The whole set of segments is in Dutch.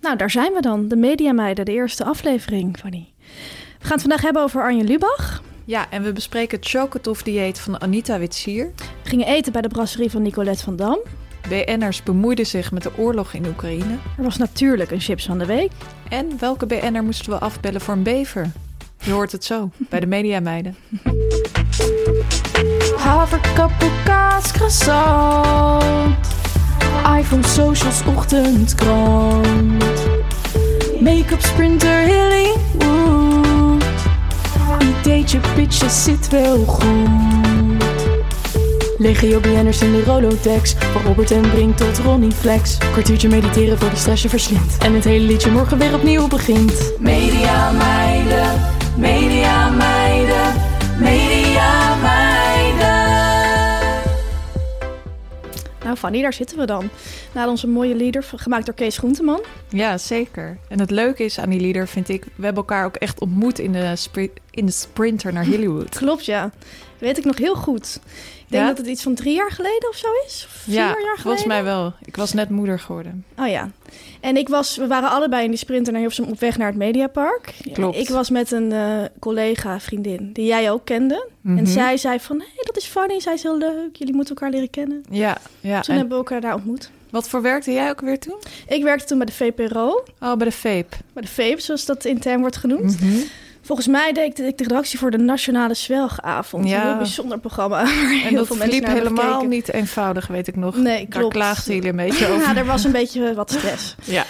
Nou, daar zijn we dan. De Mediameiden, de eerste aflevering, Fanny. We gaan het vandaag hebben over Arjen Lubach. Ja, en we bespreken het chocotov-dieet van Anita Witsier. We gingen eten bij de brasserie van Nicolette van Dam. BN'ers bemoeiden zich met de oorlog in Oekraïne. Er was natuurlijk een chips van de week. En welke BN'er moesten we afbellen voor een bever? Je hoort het zo, bij de Mediameiden. Haverkappel, kaas, croissant. iPhone, socials, ochtendkrant. Make-up, sprinter, Hollywood. Ideetje, pitje, zit wel goed. Legio BN'ers in de Rolodex. Van Robert en Brink tot Ronnie Flex. Kwartiertje mediteren voor de stress je verslindt. En het hele liedje morgen weer opnieuw begint. Media meiden, media meiden, media meiden. Nou, Fanny, daar zitten we dan. Na onze mooie lieder, gemaakt door Kees Groenteman. Ja, zeker. En het leuke is aan die lieder, vind ik... we hebben elkaar ook echt ontmoet in de, in de sprinter naar Hollywood. Klopt, ja. Weet ik nog heel goed. Ik denk Ja? dat het iets van drie jaar geleden of zo is. Of vier ja, jaar geleden. volgens mij wel. Ik was net moeder geworden. Oh ja. En ik was, we waren allebei in die sprinter naar Hilversum op weg naar het Mediapark. Klopt. Ik was met een eh, collega, vriendin, die jij ook kende. Mhm. En zij zei van, hé, hey, dat is funny. Zij is heel leuk. Jullie moeten elkaar leren kennen. Ja, ja. Toen En hebben we elkaar daar ontmoet. Wat voor werkte jij ook weer toen? Ik werkte toen bij de VPRO, Oh, bij de Vape. bij de VEP, zoals dat intern wordt genoemd. Mhm. Volgens mij deed ik de, redactie voor de Nationale Zwelgavond. Ja. Een heel bijzonder programma. En dat liep helemaal gekeken. niet eenvoudig, weet ik nog. Nee, Daar klopt. klaagden jullie een beetje over. Ja, er was een beetje wat stress. Ja.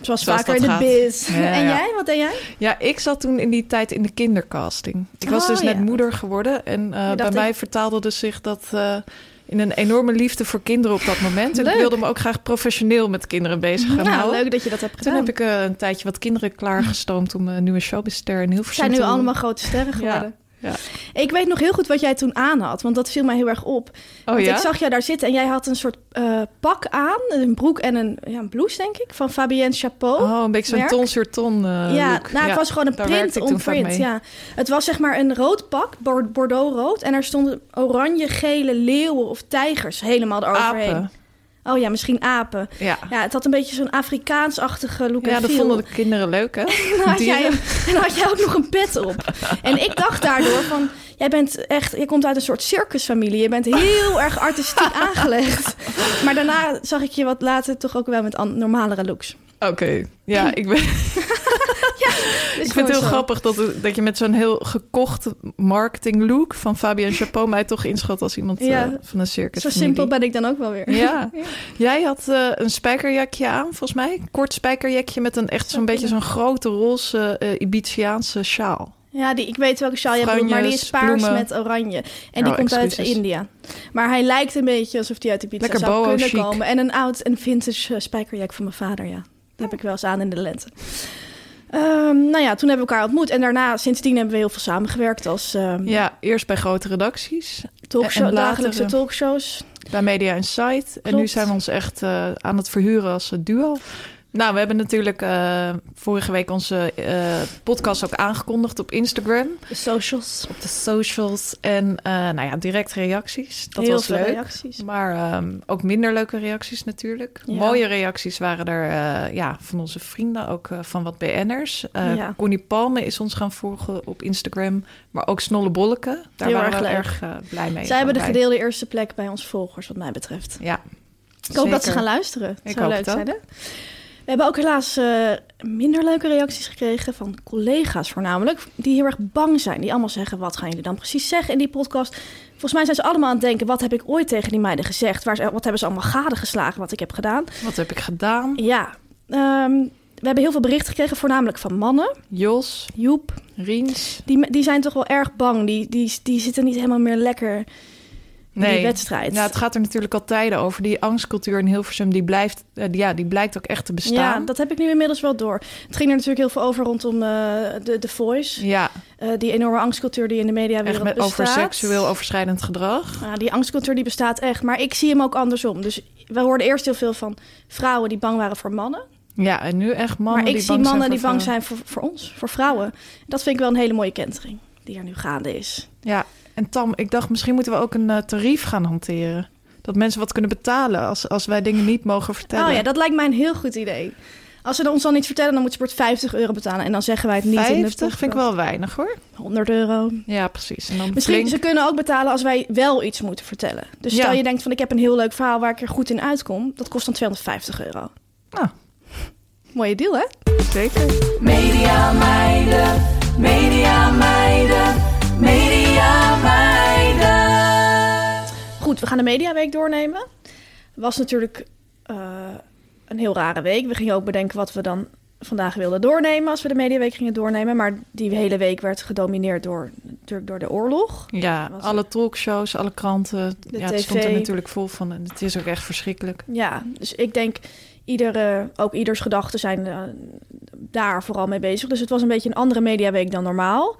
Zoals, Zoals vaker in de gaat. biz. Ja, en ja. jij? Wat deed jij? Ja, ik zat toen in die tijd in de kindercasting. Ik was Oh, dus net moeder geworden. En eh, bij ik- mij vertaalde dus zich dat eh, in een enorme liefde voor kinderen op dat moment. En Leuk. ik wilde me ook graag professioneel met kinderen bezig gaan Ja, houden. leuk dat je dat hebt Toen gedaan. heb ik eh, een tijdje wat kinderen klaargestoomd om een nieuwe showbizster in Ze Hilversum zijn nu allemaal grote sterren geworden. Ja. Ik weet nog heel goed wat jij toen aan had, want dat viel mij heel erg op. Oh want ja? ik zag jou daar zitten en jij had een soort eh, pak aan, een broek en een, ja, een blouse, denk ik, van Fabienne Chapeau. Oh, een beetje zo'n ton sur ton eh, ja, look. nou, het was gewoon een print on print. Ja. Het was zeg maar een rood pak, bor- bordeaux-rood, en er stonden oranje, gele leeuwen of tijgers helemaal eroverheen. Apen. Oh ja, misschien apen. Ja. Ja, het had een beetje zo'n Afrikaans-achtige look Ja, dat feel. vonden de kinderen leuk, hè? En dan, had jij, en dan had jij ook nog een pet op. En ik dacht daardoor van... Jij bent echt... Je komt uit een soort circusfamilie. Je bent heel erg artistiek aangelegd. Maar daarna zag ik je wat later toch ook wel met normalere looks. Oké, ja, ik ben... Ik vind het heel zo. grappig dat, dat je met zo'n heel gekocht marketing look van Fabian Chapeau mij toch inschat als iemand Ja. eh, van een circus. Zo simpel ben ik dan ook wel weer. Ja. Jij had eh, een spijkerjakje aan, volgens mij. Kort spijkerjakje met een echt zo'n beetje zo'n grote roze eh Ibitiaanse sjaal. Ja, die, ik weet welke sjaal je bedoelt, maar die is paars bloemen. met oranje. En die Oh, komt uit. India. Maar hij lijkt een beetje alsof hij uit de pizza Lekker zou boho kunnen chic. komen. En een oud en vintage spijkerjak van mijn vader, ja. Dat heb ik wel eens aan in de lente. Ehm, nou ja, toen hebben we elkaar ontmoet. En daarna, sindsdien hebben we heel veel samengewerkt als ehm Ja, eerst bij grote redacties, talkshow, en dagelijkse talkshows. bij Media Insight. En Klopt. nu zijn we ons echt eh, aan het verhuren als eh, duo. Nou, we hebben natuurlijk eh, vorige week onze eh, podcast ook aangekondigd op Instagram. De socials. op de socials en eh, nou ja, direct reacties. Dat heel was veel leuk. reacties. Maar ehm, ook minder leuke reacties natuurlijk. Ja. Mooie reacties waren er ja, van onze vrienden, ook van wat BN'ers. Ja. Connie Palme is ons gaan volgen op Instagram. Maar ook Snolle Bolleke. Daar Heel waren erg we erg blij mee. Zij hebben de gedeelde eerste plek bij ons volgers, wat mij betreft. Ja. Ik hoop dat ze gaan luisteren. Ik zou hoop leuk zijn, hè? We hebben ook helaas eh, minder leuke reacties gekregen van collega's voornamelijk. Die heel erg bang zijn. Die allemaal zeggen, wat gaan jullie dan precies zeggen in die podcast? Volgens mij zijn ze allemaal aan het denken, wat heb ik ooit tegen die meiden gezegd? Waar ze, wat hebben ze allemaal gadegeslagen wat ik heb gedaan? Wat heb ik gedaan? Ja, ehm, we hebben heel veel berichten gekregen, voornamelijk van mannen. Jos, Joep, Riens. die, die zijn toch wel erg bang. Die, die, die zitten niet helemaal meer lekker die wedstrijd. Ja, het gaat er natuurlijk al tijden over. Die angstcultuur in Hilversum, die, blijft, eh, die- ja, die blijkt ook echt te bestaan. Ja, dat heb ik nu inmiddels wel door. Het ging er natuurlijk heel veel over rondom eh, de, de Voice. Ja, Eh, die enorme angstcultuur die in de media weer bestaat. over seksueel overschrijdend gedrag. Ja, die angstcultuur die bestaat echt. Maar ik zie hem ook andersom. Dus we hoorden eerst heel veel van vrouwen die bang waren voor mannen. Ja, en nu echt mannen maar ik die zie bang mannen zijn die bang zijn voor, voor ons, voor vrouwen. Dat vind ik wel een hele mooie kentering die er nu gaande is. Ja, en Tam, ik dacht misschien moeten we ook een eh, tarief gaan hanteren. Dat mensen wat kunnen betalen als, als wij dingen niet mogen vertellen. Oh ja, dat lijkt mij een heel goed idee. Als ze ons dan niet vertellen, dan moet Sport 50 euro betalen. En dan zeggen wij het niet in de 50 podcast. vind ik wel weinig hoor. 100 euro. Ja, precies. En dan Misschien flink- ze kunnen ook betalen als wij wel iets moeten vertellen. Dus stel Ja. je denkt van ik heb een heel leuk verhaal waar ik er goed in uitkom. Dat kost dan 250 euro. Nou, Mooie deal hè? zeker. Media meiden, media meiden, Goed, we gaan de Mediaweek doornemen. Was natuurlijk eh, een heel rare week. We gingen ook bedenken wat we dan vandaag wilden doornemen als we de Mediaweek gingen doornemen. Maar die hele week werd gedomineerd door, natuurlijk door de oorlog. Ja, Was- alle talkshows, alle kranten. De ja, het stond er natuurlijk vol van. En het is ook echt verschrikkelijk. Ja, dus ik denk iedere, ook ieders gedachten zijn eh, daar vooral mee bezig. Dus het was een beetje een andere mediaweek dan normaal.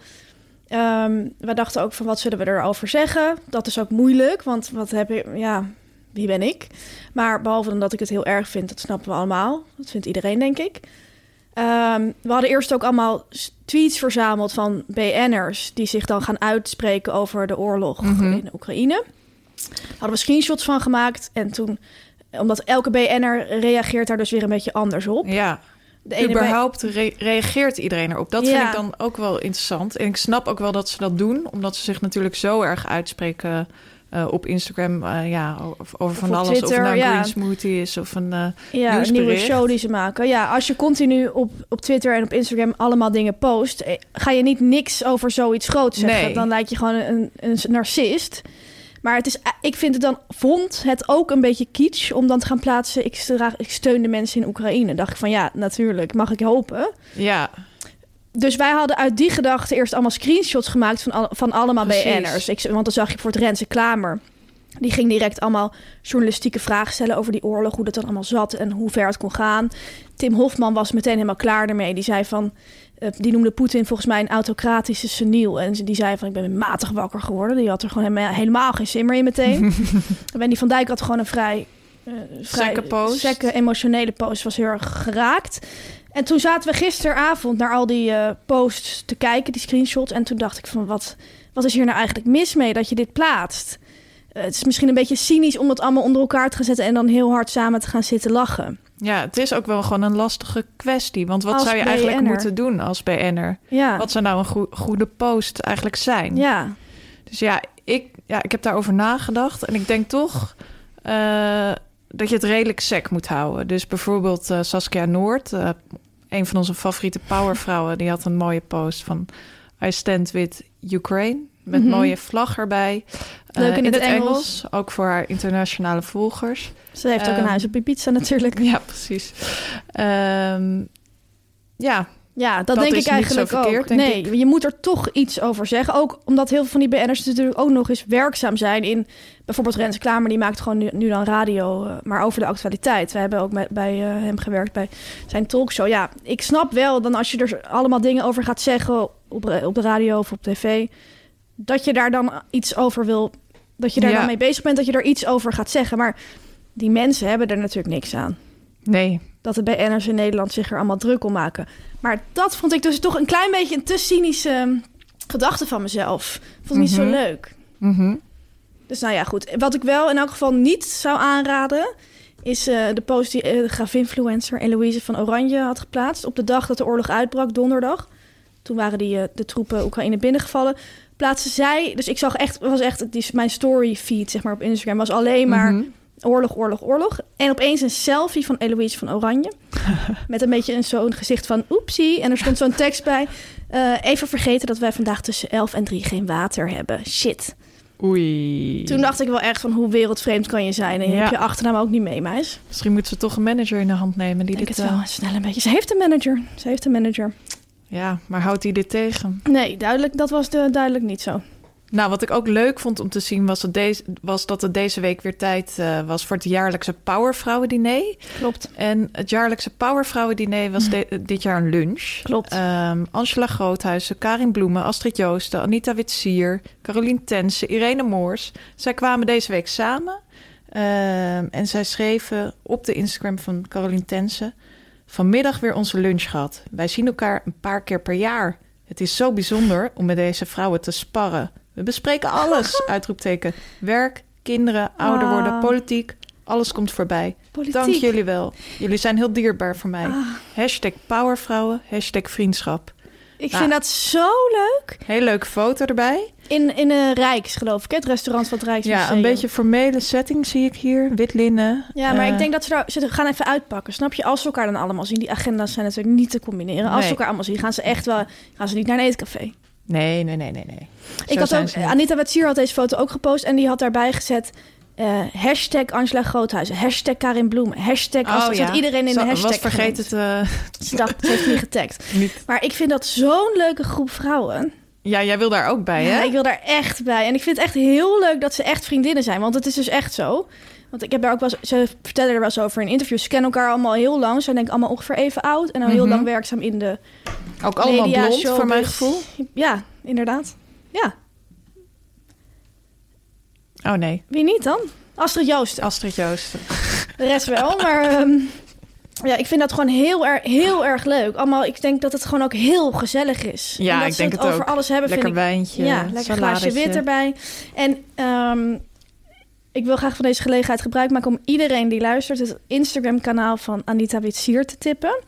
Ehm we dachten ook van wat zullen we erover zeggen? Dat is ook moeilijk, want wat heb ik, ja, wie ben ik? Maar behalve dan dat ik het heel erg vind, dat snappen we allemaal. Dat vindt iedereen, denk ik. Ehm, we hadden eerst ook allemaal tweets verzameld van BN'ers... die zich dan gaan uitspreken over de oorlog in Oekraïne. Hadden we screenshots van gemaakt. En toen, omdat elke BN'er reageert daar dus weer een beetje anders op. Ja, De überhaupt re- reageert iedereen erop. Dat vind Ja. ik dan ook wel interessant. En ik snap ook wel dat ze dat doen. Omdat ze zich natuurlijk zo erg uitspreken eh, op Instagram. eh, ja, over, over van alles. of Twitter, nou een ja. green smoothie is of een... eh, ja, een nieuwe show die ze maken. Ja, als je continu op, op Twitter en op Instagram allemaal dingen post... ga je niet niks over zoiets groots zeggen. Nee. Dan lijkt je gewoon een, een narcist. Maar het is, eh, ik vind het dan, vond het ook een beetje kitsch om dan te gaan plaatsen. Ik, stra- ik steun de mensen in Oekraïne. Dacht ik van ja, natuurlijk, mag ik hopen. ja, Dus wij hadden uit die gedachte eerst allemaal screenshots gemaakt van, al- van allemaal. BN'ers. Ik, want dan zag je voor het Renze Klamer. Die ging direct allemaal journalistieke vragen stellen over die oorlog. Hoe dat dan allemaal zat en hoe ver het kon gaan. Tim Hofman was meteen helemaal klaar ermee. Die zei van... eh, die noemde Poetin volgens mij een autocratische seniel. En die zei van ik ben matig wakker geworden. Die had er gewoon helemaal, geen zin meer in meteen. en Wendy van Dijk had gewoon een vrij... eh vrij Zekke post. zekke, emotionele post. Was heel erg geraakt. En toen zaten we gisteravond naar al die eh, posts te kijken, die screenshots. En toen dacht ik van, wat, wat is hier nou eigenlijk mis mee dat je dit plaatst? Het is misschien een beetje cynisch om het allemaal onder elkaar te gaan zetten... en dan heel hard samen te gaan zitten lachen. Ja, het is ook wel gewoon een lastige kwestie. Want wat Als zou je eigenlijk moeten doen als BN'er? Ja, Wat zou nou een goe- goede post eigenlijk zijn? ja. Dus ja ik, ja, ik heb daarover nagedacht. En ik denk toch eh, dat je het redelijk sec moet houden. Dus bijvoorbeeld eh, Saskia Noord, eh, een van onze favoriete powervrouwen... die had een mooie post van... I stand with Ukraine. Met Mhm. mooie vlag erbij. Leuk Eh, in het Engels. Ook voor haar internationale volgers. Ze heeft ook een Ehm, huis op Ibiza natuurlijk. Ja, precies. Ehm, ja, Ja, dat, Dat denk ik eigenlijk verkeerd, ook. nee, ik. je moet er toch iets over zeggen. Ook omdat heel veel van die BN'ers natuurlijk ook nog eens werkzaam zijn in... Bijvoorbeeld Rens Klamer, die maakt gewoon nu, nu dan radio, eh, maar over de actualiteit. We hebben ook met, bij eh, hem gewerkt bij zijn talkshow. Ja, ik snap wel dan als je er allemaal dingen over gaat zeggen op, op de radio of op tv... dat je daar dan iets over wil... dat je daar Ja. dan mee bezig bent, dat je er iets over gaat zeggen. Maar die mensen hebben er natuurlijk niks aan nee. dat de BN'ers in Nederland zich er allemaal druk om maken. Maar dat vond ik dus toch een klein beetje een te cynische ehm, gedachte van mezelf. Vond ik niet zo Mhm. leuk. Mhm. Dus nou ja, goed. Wat ik wel in elk geval niet zou aanraden... is eh, de post die eh, de grafinfluencer Eloïse van Oranje had geplaatst... op de dag dat de oorlog uitbrak, donderdag. Toen waren die, eh, de troepen Oekraïne binnengevallen. Plaatste zij... Dus ik zag echt... was echt die, mijn story feed zeg maar, op Instagram... was alleen maar Mhm. Oorlog, oorlog, oorlog. En opeens een selfie van Eloïse van Oranje. met een beetje een zo'n gezicht van oepsie. En er stond zo'n tekst bij. eh, even vergeten dat wij vandaag tussen 11 en 3 geen water hebben. Shit. Oei. Toen dacht ik wel echt van hoe wereldvreemd kan je zijn. En je Ja. hebt je achternaam ook niet mee, meis. Misschien moet ze toch een manager in de hand nemen die denk dit... het wel eh, snel een beetje. Ze heeft een manager. Ze heeft een manager. Ja, maar houdt hij dit tegen? Nee, duidelijk, dat was de, duidelijk niet zo. Nou, wat ik ook leuk vond om te zien was, dat deze, was dat het deze week weer tijd eh, was voor het jaarlijkse Powervrouwen-diner. Klopt. En het jaarlijkse Powervrouwen-diner was de- dit jaar een lunch. Klopt. Ehm, Angela Groothuizen, Karin Bloemen, Astrid Joosten, Anita Witsier, Carolien Tensen, Irene Moors. Zij kwamen deze week samen Ehm, en zij schreven op de Instagram van Carolien Tensen... Vanmiddag weer onze lunch gehad. Wij zien elkaar een paar keer per jaar. Het is zo bijzonder om met deze vrouwen te sparren. We bespreken alles, uitroepteken. Werk, kinderen, ouder worden, Ah. politiek. Alles komt voorbij. Politiek. Dank jullie wel. Jullie zijn heel dierbaar voor mij. Ah. Hashtag powervrouwen, hashtag vriendschap. Ik Nou. vind dat zo leuk. Hele leuke foto erbij. In, in een Rijks, geloof ik. Het restaurant van het Rijksmuseum. Ja, een beetje formele setting zie ik hier. Wit linnen. Ja, maar Eh, ik denk dat ze, daar, ze gaan even uitpakken. Snap je? Als ze elkaar dan allemaal zien. Die agenda's zijn natuurlijk niet te combineren. Als Nee. ze elkaar allemaal zien, gaan ze echt wel... Gaan ze niet naar een eetcafé. Nee, nee, nee, nee, nee. ik had ook... Anita Wetsier had deze foto ook gepost. En die had daarbij gezet... eh, hashtag Angela Groothuizen. Hashtag Karin Bloemen. Hashtag... Als, Oh, ja. iedereen in Zo- de hashtag was vergeten te... Ze dacht, ze heeft niet getagd. Niet. Maar ik vind dat zo'n leuke groep vrouwen. Ja, jij wil daar ook bij, hè? Ja, ik wil daar echt bij. En ik vind het echt heel leuk dat ze echt vriendinnen zijn. Want het is dus echt zo. Want ik heb daar ook wel ze vertellen er wel eens over in interviews. Ze kennen elkaar allemaal heel lang. Ze zijn denk ik allemaal ongeveer even oud. En dan heel Mhm. lang werkzaam in de Ook allemaal media, blond, voor mijn gevoel. Ja, inderdaad. Ja, Oh nee, wie niet dan? Astrid Joosten. Astrid Joosten. De rest wel, maar... ehm, ja, ik vind dat gewoon heel, erg heel erg leuk. Allemaal, ik denk dat het gewoon ook heel gezellig is. Ja, ik ze denk het het over ook. alles hebben, Lekker vind ik wijntje, Ja, lekker glaasje wit erbij. En ehm, ik wil graag van deze gelegenheid gebruik maken om iedereen die luistert het Instagram-kanaal van Anita Witsier te tippen.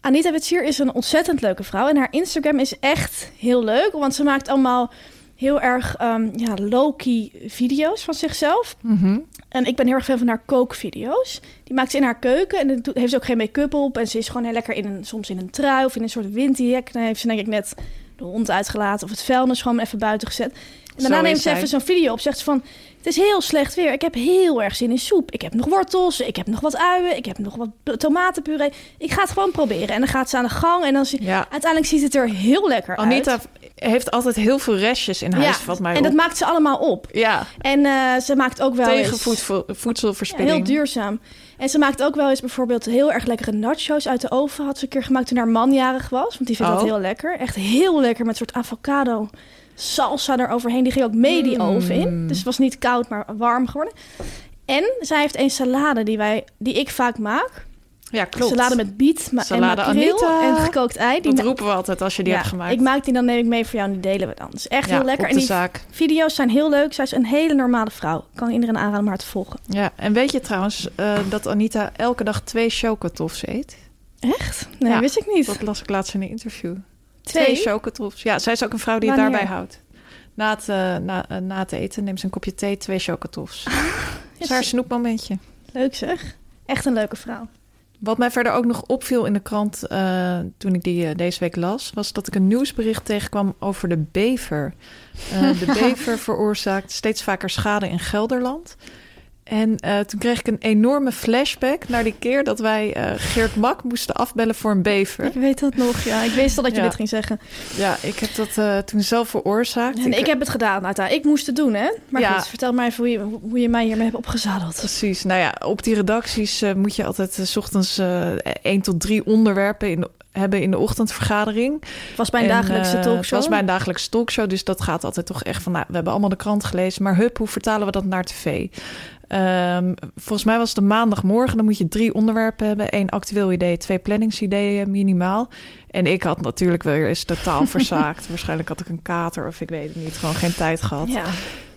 Anita Witsier is een ontzettend leuke vrouw en haar Instagram is echt heel leuk, want ze maakt allemaal heel erg ehm, ja, low-key video's van zichzelf. Mhm. En ik ben heel erg fan van haar kookvideo's. Die maakt ze in haar keuken en dan heeft ze ook geen make-up op. En ze is gewoon heel lekker in een, soms in een trui of in een soort windjack. Dan heeft ze denk ik net de hond uitgelaten of het vuilnis gewoon even buiten gezet. En daarna Zo neemt ze even zo'n video op. Zegt ze van, het is heel slecht weer. Ik heb heel erg zin in soep. Ik heb nog wortels, ik heb nog wat uien, ik heb nog wat tomatenpuree. Ik ga het gewoon proberen. En dan gaat ze aan de gang en dan zie... Ja. uiteindelijk ziet het er heel lekker Anita uit. Heeft altijd heel veel restjes in huis, valt mij en op. dat maakt ze allemaal op. Ja, En eh, ze maakt ook wel tegen eens... voedsel, Ja, voedselverspilling. heel duurzaam. En ze maakt ook wel eens bijvoorbeeld heel erg lekkere nachos uit de oven. Had ze een keer gemaakt toen haar man jarig was. Want die vindt dat Oh. heel lekker. Echt heel lekker met een soort avocado salsa eroverheen. Die ging ook mee die oven in. Dus het was niet koud, maar warm geworden. En zij heeft een salade die, wij, die ik vaak maak. Ja, klopt. Salade met biet ma- en Salade makreel Anita. en gekookt ei. Die Dat roepen we altijd als je die ja, hebt gemaakt. Ik maak die, dan neem ik mee voor jou en die delen we dan. Is echt Ja, heel lekker. En die zaak. video's zijn heel leuk. Zij is een hele normale vrouw. Ik kan iedereen aanraden om haar te volgen. Ja, en weet je trouwens eh, dat Anita elke dag twee chocotofs eet? Echt? Nee, Ja, wist ik niet. Dat las ik laatst in een interview. Twee? Twee chocotofs. Ja, zij is ook een vrouw die het daarbij houdt. Na het, eh, na, eh, na het eten neemt ze een kopje thee, twee chocotofs. Dat is haar snoepmomentje. Leuk zeg. Echt een leuke vrouw. Wat mij verder ook nog opviel in de krant eh, toen ik die eh, deze week las, was dat ik een nieuwsbericht tegenkwam over de bever. Eh, de bever veroorzaakt steeds vaker schade in Gelderland. En eh, toen kreeg ik een enorme flashback naar die keer dat wij eh, Geert Mak moesten afbellen voor een bever. Ik weet dat nog, ja. Ik wist al dat je Ja. dit ging zeggen. Ja, ik heb dat eh, toen zelf veroorzaakt. En ik heb het gedaan, Nata. Ik moest het doen, hè? Maar Ja. goed, vertel mij even hoe je, hoe je mij hiermee hebt opgezadeld. Precies. Nou ja, op die redacties moet je altijd 's ochtends één tot drie onderwerpen in de- hebben in de ochtendvergadering. Het was bij een En, dagelijkse talkshow. Het was bij een dagelijkse talkshow, dus dat gaat altijd toch echt van... Nou, we hebben allemaal de krant gelezen, maar hup, hoe vertalen we dat naar tv? Ehm, volgens mij was het de maandagmorgen, dan moet je drie onderwerpen hebben. Eén actueel idee, twee planningsideeën minimaal. En ik had natuurlijk weer eens totaal verzaakt. Waarschijnlijk had ik een kater of ik weet het niet, gewoon geen tijd gehad. Ja.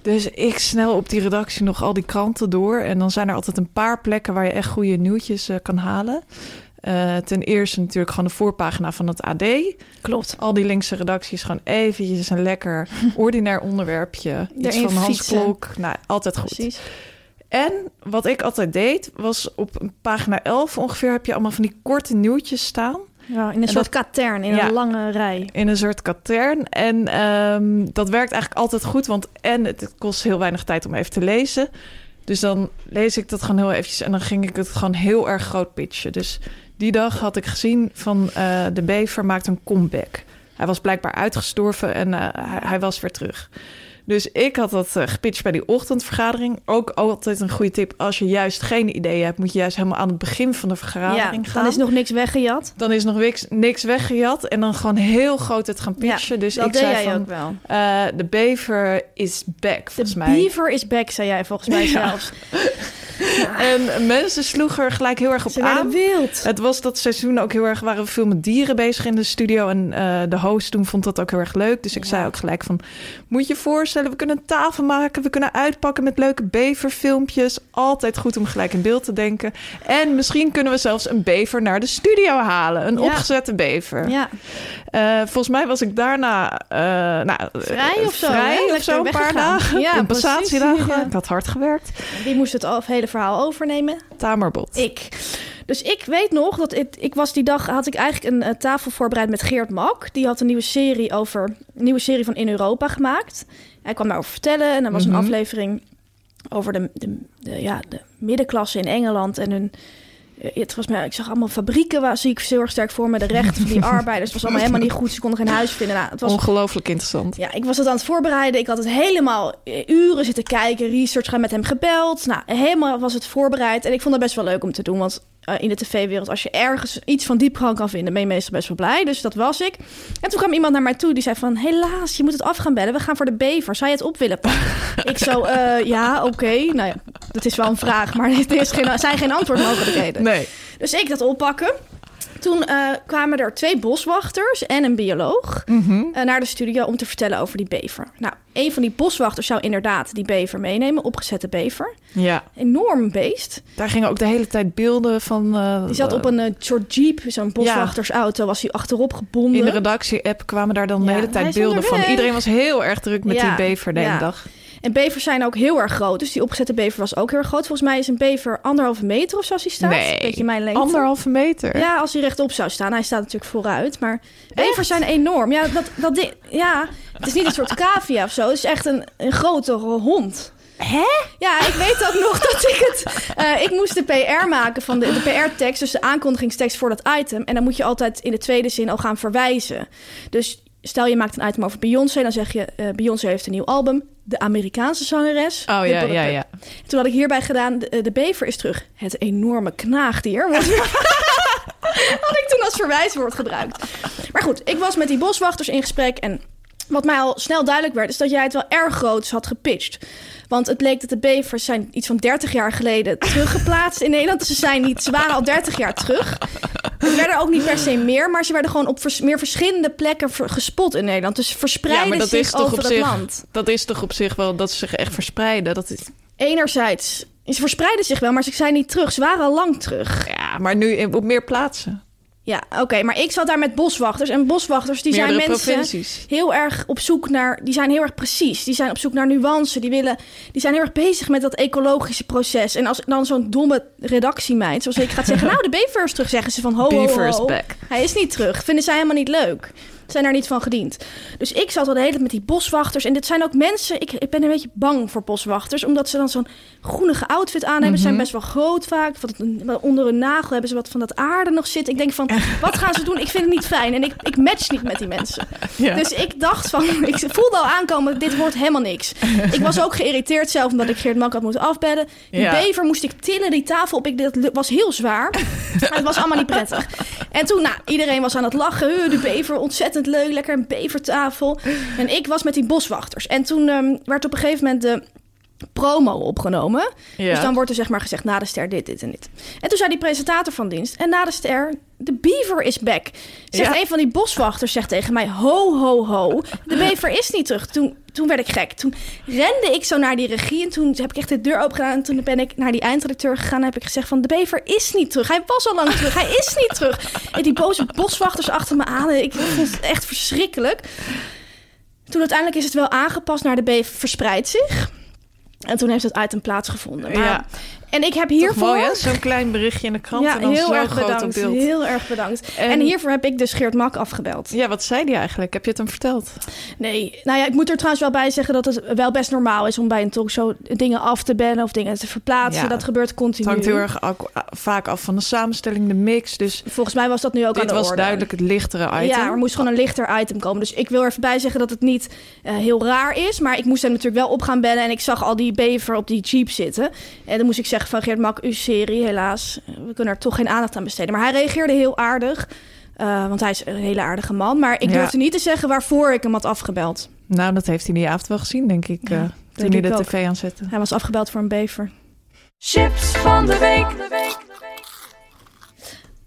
Dus ik snel op die redactie nog al die kranten door. En dan zijn er altijd een paar plekken waar je echt goede nieuwtjes eh, kan halen. Eh, ten eerste natuurlijk gewoon de voorpagina van het AD. Klopt. Al die linkse redacties gewoon eventjes een lekker ordinair onderwerpje. Iets van Hans fietsen. Klok. Nou, altijd goed. Precies. En wat ik altijd deed, was op pagina 11 ongeveer... heb je allemaal van die korte nieuwtjes staan... Ja, in een soort katern, in Ja. een lange rij. in een soort katern. En ehm, dat werkt eigenlijk altijd goed, want en het, het kost heel weinig tijd om even te lezen. Dus dan lees ik dat gewoon heel eventjes en dan ging ik het gewoon heel erg groot pitchen. Dus die dag had ik gezien van eh, de bever maakt een comeback. Hij was blijkbaar uitgestorven en eh, hij, hij was weer terug. Dus ik had dat eh, gepitcht bij die ochtendvergadering. Ook altijd een goede tip. Als je juist geen idee hebt, moet je juist helemaal aan het begin van de Ja, vergadering gaan. dan is nog niks weggejat. Dan is nog niks, niks weggejat en dan gewoon heel groot het gaan pitchen. dus dat ik zei jij van, ook wel. eh, de bever is back, De volgens mij. beaver is back, zei jij volgens mij zelfs. En mensen sloegen er gelijk heel erg op Ze aan. wild. Het was dat seizoen ook heel erg, waren we veel met dieren bezig in de studio. En eh, de host toen vond dat ook heel erg leuk. Dus ik zei ook gelijk van, moet je je voorstellen, we kunnen een tafel maken. We kunnen uitpakken met leuke beverfilmpjes. Altijd goed om gelijk in beeld te denken. En misschien kunnen we zelfs een bever naar de studio halen. Een Ja. opgezette bever. Ja, Eh, volgens mij was ik daarna eh, nou, Vrij eh, of zo, Vrij hè? of zo, een paar dagen. Ja, Compensatiedag. precies, ja. Ik had hard gewerkt. die moest het, al- het hele verhaal overnemen. Tamerbot. Ik. Dus ik weet nog dat ik, ik was die dag had ik eigenlijk een, eh, tafel voorbereid met Geert Mak. Die had een nieuwe serie over een nieuwe serie van In Europa gemaakt. Hij kwam daarover vertellen en er was Mhm. een aflevering over de, de, de, ja, de middenklasse in Engeland en hun. eh, Het was mij, ik zag allemaal fabrieken waar zie ik heel erg sterk voor me. De rechten van die arbeiders het was allemaal helemaal niet goed. Ze konden geen huis vinden. Nou, het was Ongelooflijk interessant. ja, ik was het aan het voorbereiden. Ik had het helemaal eh, uren zitten kijken, research gaan met hem gebeld. Nou, helemaal was het voorbereid. En ik vond het best wel leuk om te doen. Want eh, in de tv-wereld, als je ergens iets van diepgang kan vinden, ben je meestal best wel blij. Dus dat was ik. En toen kwam iemand naar mij toe die zei van... helaas, je moet het af gaan bellen. We gaan voor de bever. Zou je het op willen pakken? ik zo, eh, ja, oké. Nou ja, dat is wel een vraag. Maar er is geen, zijn geen antwoordmogelijkheden. Nee. Dus ik dat oppakken. Toen eh, kwamen er twee boswachters en een bioloog eh, naar de studio om te vertellen over die bever. Nou, een van die boswachters zou inderdaad die bever meenemen, opgezette bever. Ja, Enorm beest. daar gingen ook de hele tijd beelden van... eh, Die zat op een soort jeep, zo'n boswachtersauto, was hij achterop gebonden. In de redactie-app kwamen daar dan de hele tijd beelden van. Iedereen was heel erg druk met Ja, die bever de hele ja. dag. En bevers zijn ook heel erg groot. Dus die opgezette bever was ook heel erg groot. Volgens mij is een bever anderhalve meter of zo als hij staat. Nee, Beetje mijn lengte. anderhalve meter. Ja, als hij rechtop zou staan. Hij staat natuurlijk vooruit. Maar bevers zijn enorm. Ja, dat, dat, di- ja, het is niet een soort cavia of zo. Het is echt een, een grotere hond. Hè? Ja, ik weet ook nog dat ik het... eh, ik moest de PR maken van de, de PR-tekst. Dus de aankondigingstekst voor dat item. En dan moet je altijd in de tweede zin al gaan verwijzen. Dus stel je maakt een item over Beyoncé. Dan zeg je, eh, Beyoncé heeft een nieuw album. De Amerikaanse zangeres. Oh ja, ja, ja. Toen had ik hierbij gedaan, de, de bever is terug. Het enorme knaagdier. had ik toen als verwijswoord gebruikt. Maar goed, ik was met die boswachters in gesprek en wat mij al snel duidelijk werd, is dat jij het wel erg groots had gepitcht. Want het leek dat de bevers zijn iets van 30 jaar geleden teruggeplaatst in Nederland. Dus ze zijn niet, ze waren al 30 jaar terug. Er werden ook niet per se meer, maar ze werden gewoon op vers- meer verschillende plekken gespot in Nederland. Dus ze verspreiden zich over het land. dat is toch op zich wel dat ze zich echt verspreiden. Dat is, Enerzijds, ze verspreiden zich wel, maar ze zijn niet terug. Ze waren al lang terug. ja, maar nu op meer plaatsen. Ja, oké, maar ik zat daar met boswachters. En boswachters, die zijn mensen provincies. heel erg op zoek naar... Die zijn heel erg precies. Die zijn op zoek naar nuance. Die, willen, die zijn heel erg bezig met dat ecologische proces. En als dan zo'n domme redactiemeid, zoals ik, gaat zeggen... nou, de is terug, zeggen ze van ho, ho, ho. back. Hij is niet terug. Vinden zij helemaal niet leuk. Zijn daar niet van gediend. Dus ik zat al de hele tijd met die boswachters. En dit zijn ook mensen... Ik, ik ben een beetje bang voor boswachters. Omdat ze dan zo'n groenige outfit aan hebben. Ze zijn best wel groot vaak. Onder hun nagel hebben ze wat van dat aarde nog zitten. Ik denk van, wat gaan ze doen? Ik vind het niet fijn. En ik, ik match niet met die mensen. Ja. Dus ik dacht van, ik voelde al aankomen, dit wordt helemaal niks. Ik was ook geïrriteerd zelf omdat ik Geert Mak had moeten afbellen. Die Ja. bever moest ik tillen, die tafel op. Ik, dat was heel zwaar. Maar het was allemaal niet prettig. En toen, nou, iedereen was aan het lachen. "Huh, De bever, ontzettend leuk, lekker een bevertafel. En ik was met die boswachters. En toen ehm, werd op een gegeven moment de promo opgenomen. Ja. Dus dan wordt er zeg maar gezegd, na de ster dit, dit en dit. En toen zei die presentator van dienst, en na de ster, de beaver is back. Zegt Ja. een van die boswachters zegt tegen mij, ho, ho, ho, de beaver is niet terug. Toen, toen werd ik gek. Toen rende ik zo naar die regie en toen heb ik echt de deur open gedaan. En toen ben ik naar die eindredacteur gegaan en heb ik gezegd van, de beaver is niet terug. Hij was al lang terug, hij is niet terug. En die boze boswachters achter me aan, ik vond het echt verschrikkelijk. Toen uiteindelijk is het wel aangepast naar de beaver verspreidt zich. En toen heeft het item plaatsgevonden. Ja. En ik heb hiervoor... Zo'n klein berichtje in de krant ja, en dan heel zo erg groot bedankt. op beeld. Heel erg bedankt. En, En- hiervoor heb ik dus Geert Mak afgebeld. Ja, wat zei die eigenlijk? Heb je het hem verteld? Nee, nou ja, ik moet er trouwens wel bij zeggen dat het wel best normaal is om bij een talkshow dingen af te bannen of dingen te verplaatsen. Ja. Dat gebeurt continu. Het hangt heel erg ak- vaak af van de samenstelling, de mix. Dus Volgens mij was dat nu ook aan dit de was orde. duidelijk het lichtere item. Ja, er moest gewoon een lichter item komen. Dus ik wil er even bij zeggen dat het niet eh, heel raar is. Maar ik moest hem natuurlijk wel op gaan bellen. En ik zag al die bever op die jeep zitten. En dan moest ik zeggen van Geert Mak, uw serie, helaas. We kunnen er toch geen aandacht aan besteden. Maar hij reageerde heel aardig. eh, want hij is een hele aardige man. Maar ik Ja. durfde niet te zeggen waarvoor ik hem had afgebeld. Nou, dat heeft hij die avond wel gezien, denk ik. Ja, eh, toen hij de ook. tv aanzette. Hij was afgebeld voor een bever. Chips van de week.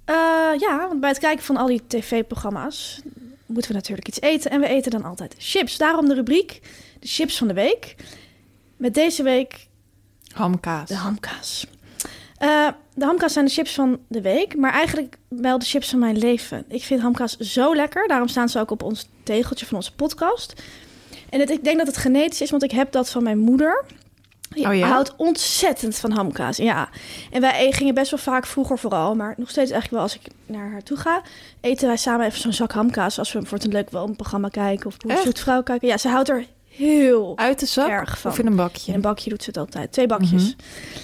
Eh, ja, want bij het kijken van al die tv-programma's moeten we natuurlijk iets eten. En we eten dan altijd chips. Daarom de rubriek, de chips van de week. Met deze week Hamkaas. de hamkaas. Eh, de hamkaas zijn de chips van de week, maar eigenlijk wel de chips van mijn leven. Ik vind hamkaas zo lekker, daarom staan ze ook op ons tegeltje van onze podcast. En het, ik denk dat het genetisch is, want ik heb dat van mijn moeder. Die Oh ja? houdt ontzettend van hamkaas, ja. En wij gingen best wel vaak, vroeger vooral, maar nog steeds eigenlijk wel als ik naar haar toe ga, eten wij samen even zo'n zak hamkaas als we voor een leuk wel een programma kijken of Echt? Zoet Vrouw kijken. Ja, ze houdt er heel Uit de zak erg van. of in een bakje? in een bakje doet ze het altijd. Twee bakjes.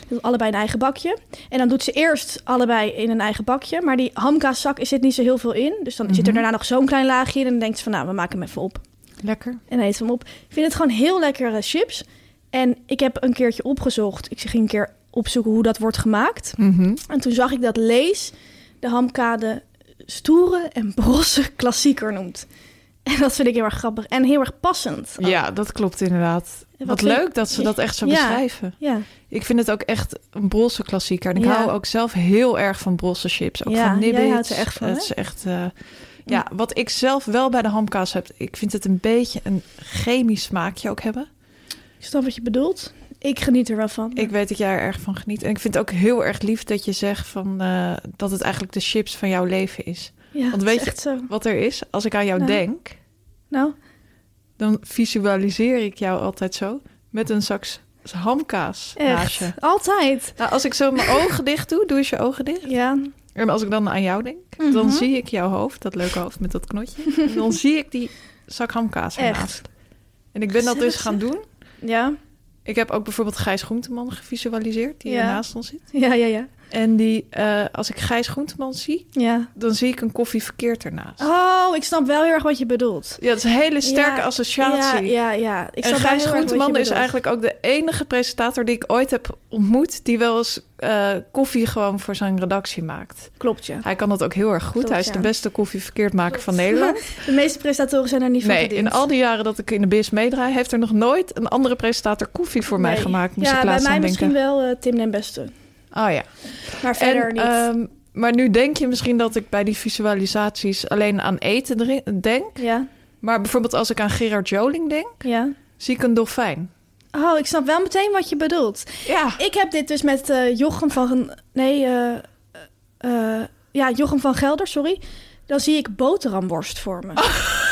Mhm. Allebei een eigen bakje. En dan doet ze eerst allebei in een eigen bakje. Maar die hamkaaszak er zit niet zo heel veel in. Dus dan zit er Mhm. daarna nog zo'n klein laagje in. En dan denkt ze van, nou, we maken hem even op. Lekker. En dan eet ze hem op. Ik vind het gewoon heel lekkere chips. En ik heb een keertje opgezocht. Ik ging een keer opzoeken hoe dat wordt gemaakt. Mhm. En toen zag ik dat Lees de hamkade stoere en brosse klassieker noemt. En dat vind ik heel erg grappig. En heel erg passend. ook. Ja, dat klopt inderdaad. Wat leuk dat ze dat echt zo Ja. beschrijven. Ja. Ik vind het ook echt een brosse klassieker. En ik Ja. hou ook zelf heel erg van brosse chips. Ook Ja, van jij nibbits. houdt er echt van, Het is echt... eh, ja, wat ik zelf wel bij de hamkaas heb... Ik vind het een beetje een chemisch smaakje ook hebben. Ik snap wat je bedoelt. Ik geniet er wel van. Ik weet dat jij er erg van geniet. En ik vind het ook heel erg lief dat je zegt van, eh, dat het eigenlijk de chips van jouw leven is. Ja, want weet je- zo. Wat er is, als ik aan jou Nou. denk... Nou, dan visualiseer ik jou altijd zo... met een zak hamkaas naast je. Altijd. Nou, als ik zo mijn ogen dicht doe, doe eens je ogen dicht. Ja. En als ik dan aan jou denk, Mhm. dan zie ik jouw hoofd, dat leuke hoofd met dat knotje. en dan zie ik die zak hamkaas ernaast. En ik ben dat dus gaan doen. Ja. Ik heb ook bijvoorbeeld Gijs Groenteman gevisualiseerd, die Ja. hier naast ons zit. Ja, ja, ja. En die, eh, als ik Gijs Groenteman zie, Ja. dan zie ik een koffie verkeerd ernaast. Oh, ik snap wel heel erg wat je bedoelt. Ja, dat is een hele sterke Ja, associatie. Ja, ja, ja. Ik en snap Gijs Groenteman is eigenlijk ook de enige presentator die ik ooit heb ontmoet... die wel eens eh, koffie gewoon voor zijn redactie maakt. Klopt, ja. Hij kan dat ook heel erg goed. Klopt, Hij is ja. de beste koffie verkeerd maken van Nederland. De meeste presentatoren zijn er niet van Nee, in al die jaren dat ik in de BIS meedraai... heeft er nog nooit een andere presentator koffie voor mij gemaakt. Moest ja, ik bij mij misschien wel eh, Tim den Beste. Oh ja. Maar verder En, niet. ehm, maar nu denk je misschien dat ik bij die visualisaties alleen aan eten denk. ja, Maar bijvoorbeeld als ik aan Gerard Joling denk, ja. zie ik een dolfijn. Oh, ik snap wel meteen wat je bedoelt. Ja. Ik heb dit dus met eh, Jochem van... Nee, eh, eh, ja, Jochem van Gelder, sorry. Dan zie ik boterhamworst voor me.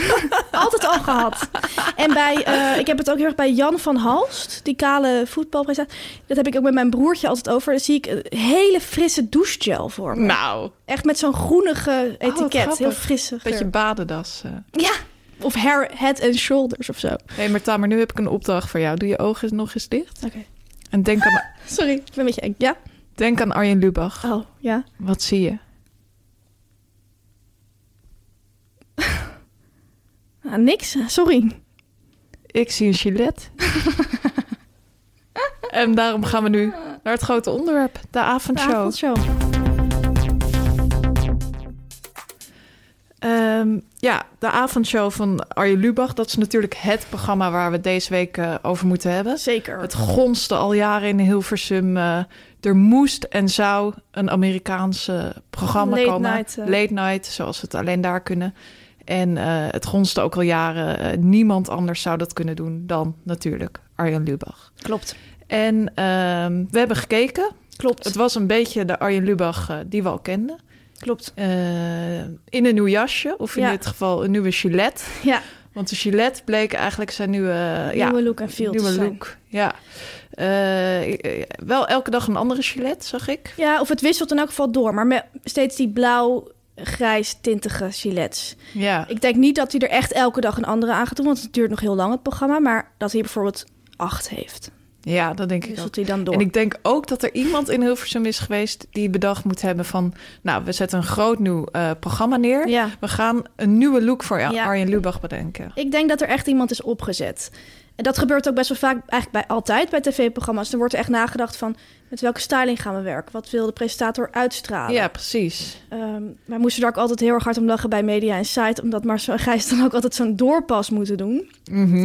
Altijd al gehad. En bij, eh, ik heb het ook heel erg bij Jan van Halst, die kale voetbalpresentator. Dat heb ik ook met mijn broertje altijd over. Dan zie ik een hele frisse douchegel voor me. Nou, Echt met zo'n groenige etiket. heel geur. beetje badendas. eh. Ja, of hair, head and shoulders of zo. Nee, maar Tamer, nu heb ik een opdracht voor jou. Doe je ogen nog eens dicht. Oké. En denk aan, Sorry, ik ben een beetje eng. Ja? denk aan Arjen Lubach. Oh, ja. Wat zie je? Ah, niks, sorry. Ik zie een gilet. en daarom gaan we nu naar het grote onderwerp, de avondshow. De avondshow. Ehm, ja, de avondshow van Arjen Lubach. Dat is natuurlijk het programma waar we het deze week eh, over moeten hebben. Zeker. Het gonste al jaren in Hilversum. eh, er moest en zou een Amerikaanse programma Late komen. night, eh. Late night, zoals we het alleen daar kunnen. En eh, het gonste ook al jaren. eh, niemand anders zou dat kunnen doen dan natuurlijk Arjen Lubach. Klopt. En ehm, we hebben gekeken. Klopt. Het was een beetje de Arjen Lubach eh, die we al kenden. Klopt. In een nieuw jasje, of in Ja. dit geval een nieuwe gilet. Ja. Want de Gillette bleek eigenlijk zijn nieuwe, ja, Nieuwe look en feel te nieuwe look. Ja. Wel elke dag een andere Gillette, zag ik. Ja, of het wisselt in elk geval door. Maar met steeds die blauw-grijs tintige gilets. Ja. Ik denk niet dat hij er echt elke dag een andere aan gaat doen. Want het duurt nog heel lang, het programma. Maar dat hij bijvoorbeeld acht heeft. Ja, dat denk ik ook. Wisselt hij dan door. En ik denk ook dat er iemand in Hilversum is geweest die bedacht moet hebben van... nou, we zetten een groot nieuw eh, programma neer. Ja. We gaan een nieuwe look voor Ja. Arjen Lubach bedenken. Ik denk dat er echt iemand is opgezet. En dat gebeurt ook best wel vaak, eigenlijk bij altijd bij tv-programma's. Er wordt er echt nagedacht van met welke styling gaan we werken? Wat wil de presentator uitstralen? Ja, precies. Ehm, wij moesten daar ook altijd heel erg hard om lachen bij Media Insight, omdat Marcel en Gijs dan ook altijd zo'n doorpas moeten doen.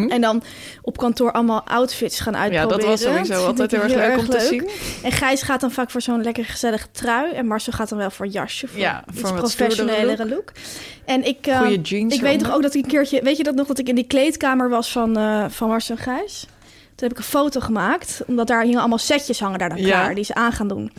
En dan op kantoor allemaal outfits gaan Mhm. Ja, uitproberen. dat was sowieso altijd heel erg leuk om te zien. En Gijs gaat dan vaak voor zo'n lekker gezellige trui. En Marcel gaat dan wel voor jasje, voor Ja, iets voor een wat professionelere look. En ik, eh, Goeie jeans ik weet toch ook dat ik een keertje... Weet je dat nog, dat ik in die kleedkamer was van, eh, van Marcel en Gijs? Toen heb ik een foto gemaakt, omdat daar hingen allemaal setjes hangen daar dan Ja. klaar, die ze aan gaan doen.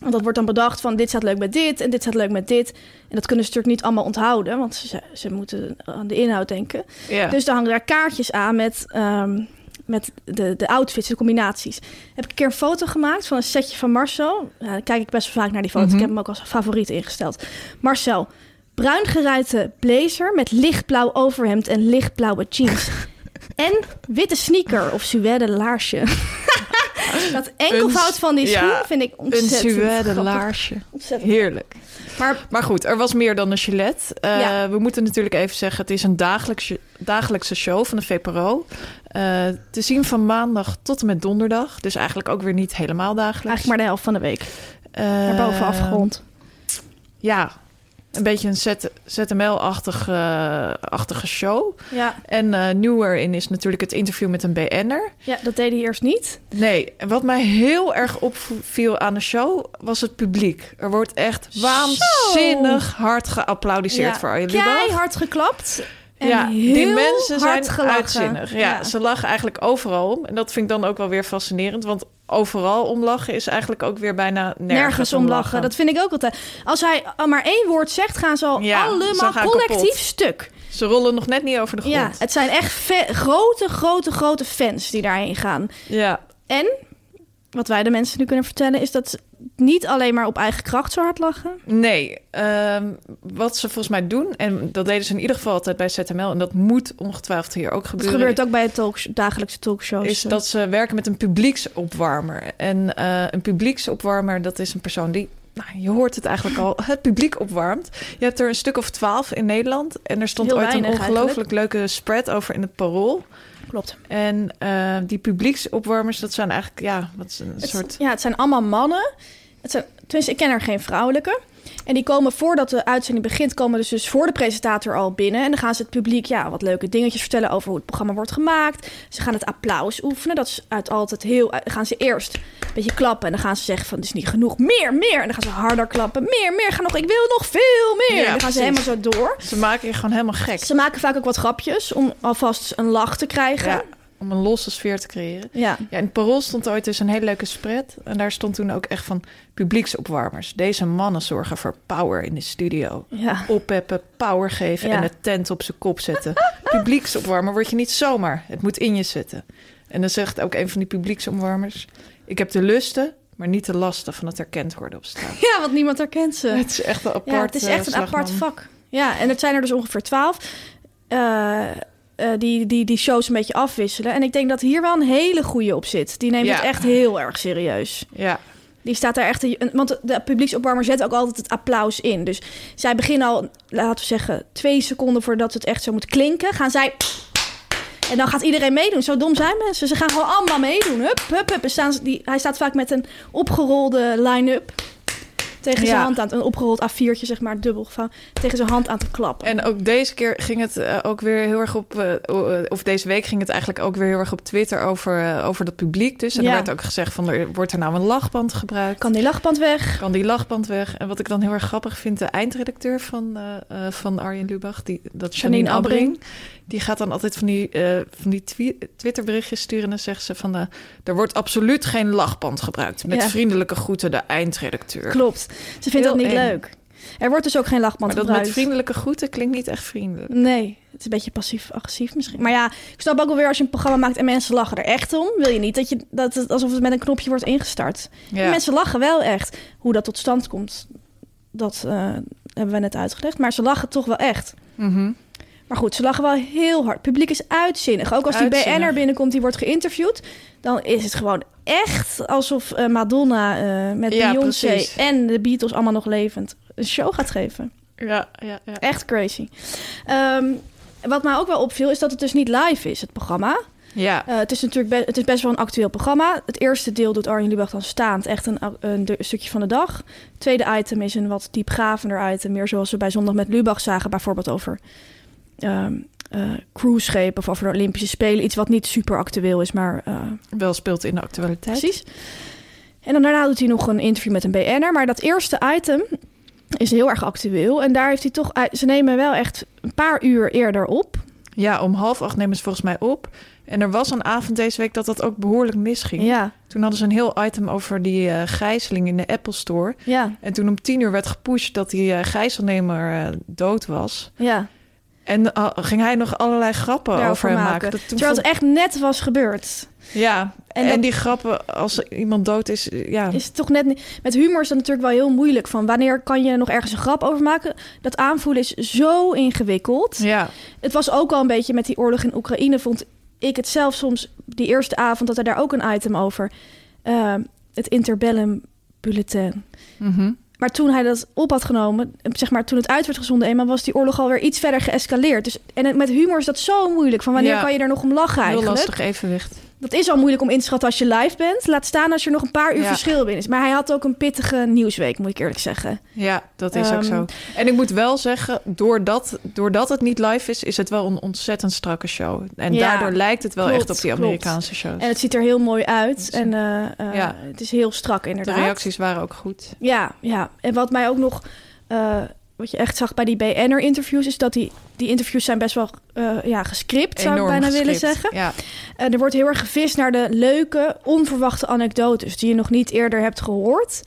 Want dat wordt dan bedacht van dit staat leuk met dit en dit staat leuk met dit. En dat kunnen ze natuurlijk niet allemaal onthouden, want ze, ze moeten aan de inhoud denken. Ja. Dus dan hangen daar kaartjes aan met, ehm, met de, de outfits, de combinaties. Heb ik een keer een foto gemaakt van een setje van Marcel. Ja, dan kijk ik best wel vaak naar die foto. Mhm. Ik heb hem ook als favoriet ingesteld. Marcel, bruin geruite blazer met lichtblauw overhemd en lichtblauwe jeans. en witte sneaker of suède laarsje. dat enkelvoud van die ja, schoen vind ik Een ontzettend suède grappig. laarsje. Ontzettend. Heerlijk. Maar Maar goed, er was meer dan een Gillette. Eh, Ja. We moeten natuurlijk even zeggen, het is een dagelijkse, dagelijkse show van de VPRO. Eh, te zien van maandag tot en met donderdag. Dus eigenlijk ook weer niet helemaal dagelijks. eigenlijk maar de helft van de week. Eh, Daarboven afgerond. Ja, een beetje een Z- ZML-achtige achtige show. Ja. En eh, nieuwer in is natuurlijk het interview met een BN'er. ja, dat deed hij eerst niet. Nee, en wat mij heel erg opviel aan de show was het publiek. Er wordt echt waanzinnig hard geapplaudiseerd voor Arjen Lubach. Keihard geklapt. En ja, die mensen zijn gelachen. uitzinnig. Ja, ze lachen eigenlijk overal om. En dat vind ik dan ook wel weer fascinerend. Want overal om lachen is eigenlijk ook weer bijna nergens, nergens om lachen. Dat vind ik ook altijd. Als hij al maar één woord zegt, gaan ze al Ja, allemaal collectief kapot. stuk. Ze rollen nog net niet over de grond. Ja, het zijn echt grote, grote, grote fans die daarheen gaan. ja. En wat wij de mensen nu kunnen vertellen is dat ze niet alleen maar op eigen kracht zo hard lachen. Nee, ehm, wat ze volgens mij doen... en dat deden ze in ieder geval altijd bij ZML... en dat moet ongetwijfeld hier ook Dat gebeuren... gebeurt ook bij de dagelijkse talkshows. is dat ze werken met een publieksopwarmer. En eh, een publieksopwarmer, dat is een persoon die... Nou, je hoort het eigenlijk al, het publiek opwarmt. Je hebt er een stuk of twaalf in Nederland. En er stond Heel ooit een ongelooflijk leuke spread over in het Parool. Klopt. En eh, die publieksopwarmers, dat zijn eigenlijk, ja, wat een Het, soort... Ja, het zijn allemaal mannen. Het zijn, tenminste, ik ken er geen vrouwelijke. En die komen voordat de uitzending begint, komen dus, dus voor de presentator al binnen. En dan gaan ze het publiek ja, wat leuke dingetjes vertellen over hoe het programma wordt gemaakt. Ze gaan het applaus oefenen. Dat is uit altijd heel. Dan gaan ze eerst een beetje klappen. En dan gaan ze zeggen van het is niet genoeg. Meer, meer. En dan gaan ze harder klappen. Meer, meer. Ga nog. Ik wil nog veel meer. Ja, en dan gaan ze precies. helemaal zo door. Ze maken je gewoon helemaal gek. Ze maken vaak ook wat grapjes om alvast een lach te krijgen. Ja, om een losse sfeer te creëren. Ja. Ja, in het Parool stond ooit dus een hele leuke spread. En daar stond toen ook echt van publieksopwarmers. Deze mannen zorgen voor power in de studio. Ja. Oppeppen, power geven Ja. en de tent op zijn kop zetten. publieksopwarmer word je niet zomaar. Het moet in je zitten. En dan zegt ook een van die publieksopwarmers... Ik heb de lusten, maar niet de lasten van het erkend worden op straat. ja, want niemand herkent ze. Het is echt een apart Ja, het is echt een eh, apart slagman. vak. Ja, en het zijn er dus ongeveer twaalf eh, eh, die, die die shows een beetje afwisselen. En ik denk dat hier wel een hele goede op zit. Die neemt Ja. het echt heel erg serieus. Ja, Die staat daar echt... een- Want de publieksopwarmer zet ook altijd het applaus in. Dus zij beginnen al, laten we zeggen, twee seconden voordat het echt zo moet klinken. Gaan zij... En dan gaat iedereen meedoen. Zo dom zijn mensen. Ze gaan gewoon allemaal meedoen. Hup, hup, hup. Staan die, hij staat vaak met een opgerolde line-up. Tegen zijn Ja. hand aan. Een opgerold A4'tje, zeg maar, dubbel gevouwen. Tegen zijn hand aan te klappen. en ook deze keer ging het eh, ook weer heel erg op... eh, eh, of deze week ging het eigenlijk ook weer heel erg op Twitter over, over dat publiek. Dus en Ja. er werd ook gezegd van... Er, wordt er nou een lachband gebruikt? Kan die lachband weg? kan die lachband weg. En wat ik dan heel erg grappig vind, de eindredacteur van, van Arjen Lubach, die, dat Janine, Janine Abbring. Die gaat dan altijd van die, eh, van die twi- Twitterberichtjes sturen. En dan zegt ze van, eh, er wordt absoluut geen lachband gebruikt. Met Ja. vriendelijke groeten, de eindredacteur. Klopt. Ze vindt Heel dat niet eng. leuk. Er wordt dus ook geen lachband Maar dat gebruikt. met vriendelijke groeten klinkt niet echt vriendelijk. Nee, het is een beetje passief-agressief misschien. Maar ja, ik snap ook wel weer als je een programma maakt en mensen lachen er echt om. Wil je niet dat, je, dat het alsof het met een knopje wordt ingestart. Ja. En mensen lachen wel echt. Hoe dat tot stand komt, dat eh, hebben we net uitgelegd. Maar ze lachen toch wel echt. Mhm. Maar goed, ze lachen wel heel hard. Het publiek is uitzinnig. Ook als die. BN'er binnenkomt, die wordt geïnterviewd... dan is het gewoon echt alsof eh, Madonna eh, met Ja, Beyoncé... precies. en de Beatles allemaal nog levend een show gaat geven. Ja, ja, ja. Echt crazy. Ehm, wat mij ook wel opviel, is dat het dus niet live is, het programma. Ja, Eh, het is natuurlijk het is best wel een actueel programma. Het eerste deel doet Arjen Lubach dan staand, echt een, een stukje van de dag. Het tweede item is een wat diepgravender item, meer zoals we bij Zondag met Lubach zagen, bijvoorbeeld over ehm eh, cruiseschepen of over de Olympische Spelen. Iets wat niet super actueel is, maar eh, wel speelt in de actualiteit. precies. En dan daarna doet hij nog een interview met een BN'er. Maar dat eerste item is heel erg actueel. En daar heeft hij toch... Ze nemen wel echt een paar uur eerder op. Ja, om half acht nemen ze volgens mij op. En er was een avond deze week dat dat ook behoorlijk misging. Ja, Toen hadden ze een heel item over die eh, gijzeling in de Apple Store. ja, En toen om tien uur werd gepusht dat die eh, gijzelnemer dood was. ja. En eh, ging hij nog allerlei grappen Daarover over hem maken. maken. Dat toen Terwijl het echt net was gebeurd. Ja, En en, dat- die grappen als iemand dood is, ja. Is het toch net niet... Met humor is dat natuurlijk wel heel moeilijk. Van wanneer kan je nog ergens een grap over maken? Dat aanvoelen is zo ingewikkeld. Ja, Het was ook al een beetje met die oorlog in Oekraïne... vond ik het zelf soms, die eerste avond... dat er daar ook een item over... eh, het interbellum bulletin. mhm. Maar toen hij dat op had genomen, zeg maar toen het uit werd gezonden eenmaal, was die oorlog alweer iets verder geëscaleerd. Dus en met humor is dat zo moeilijk. Van wanneer Ja. kan je er nog om lachen heel eigenlijk? lastig evenwicht. Dat is al moeilijk om in te schatten als je live bent. Laat staan als er nog een paar uur Ja. verschil binnen is. Maar hij had ook een pittige nieuwsweek, moet ik eerlijk zeggen. Ja, dat is ook Ehm, zo. En ik moet wel zeggen, doordat, doordat het niet live is, is het wel een ontzettend strakke show. En Ja, daardoor lijkt het wel klopt, echt op die. Amerikaanse shows. En het ziet er heel mooi uit. En eh, eh, Ja. het is heel strak de inderdaad. reacties waren ook goed. Ja, ja. En wat mij ook nog... eh, wat je echt zag bij die BN'er-interviews... is dat die, die interviews zijn best wel eh, ja, gescript, zou ik bijna willen zeggen. Ja, Eh, er wordt heel erg gevist naar de leuke, onverwachte anekdotes die je nog niet eerder hebt gehoord.